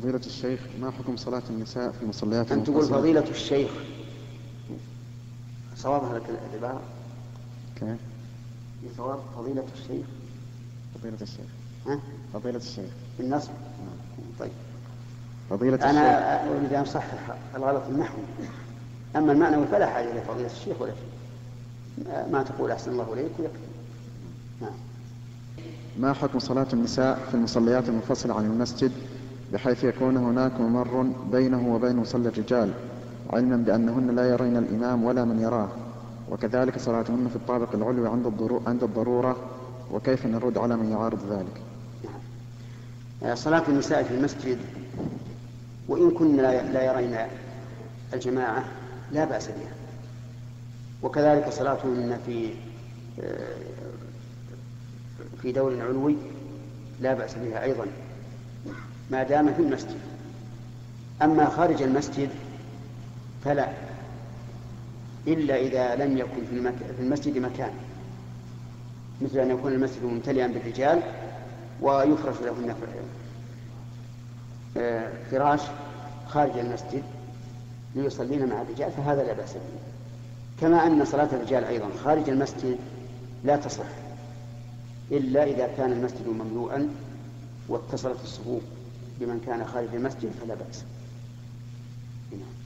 فضيلة الشيخ ما حكم صلاة النساء في المصليات أن تقول؟ فضيلة الشيخ. صوابها لك العبارة كيف؟ صواب فضيلة الشيخ. فضيلة الشيخ. ها؟ فضيلة الشيخ. بالنصب. طيب. فضيلة الشيخ. أنا أريد أن أصحح الغلط النحوي أما المعنوي فلا حاجة إلى فضيلة الشيخ ولا شيء. ما- ما تقول أحسن الله إليك ويكفي. نعم. ما حكم صلاة النساء في المصليات المنفصلة عن المسجد بحيث يكون هناك ممر بينه وبين مصلى الرجال علما بأنهن لا يرين الإمام ولا من يراه. وكذلك صلاتهن في الطابق العلوي عند عند الضرورة وكيف نرد على من يعارض ذلك؟ نعم. صلاة النساء في المسجد وإن كن لا لا يرين الجماعة لا بأس بها. وكذلك صلاتهن في آه، في دور علوي لا بأس بها أيضا. ما دام في المسجد. أما خارج المسجد فلا إلا إذا لم يكن في. في المسجد مكان. مثل أن يكون المسجد ممتلئا بالرجال ويفرش لهن آه، فراش خارج المسجد ليصلين مع الرجال فهذا لا بأس به. كما أن صلاة الرجال أيضا خارج المسجد لا تصح إلا إذا كان المسجد مملوءا واتصلت الصفوف. بمن كان خارج المسجد فلا بأس نعم.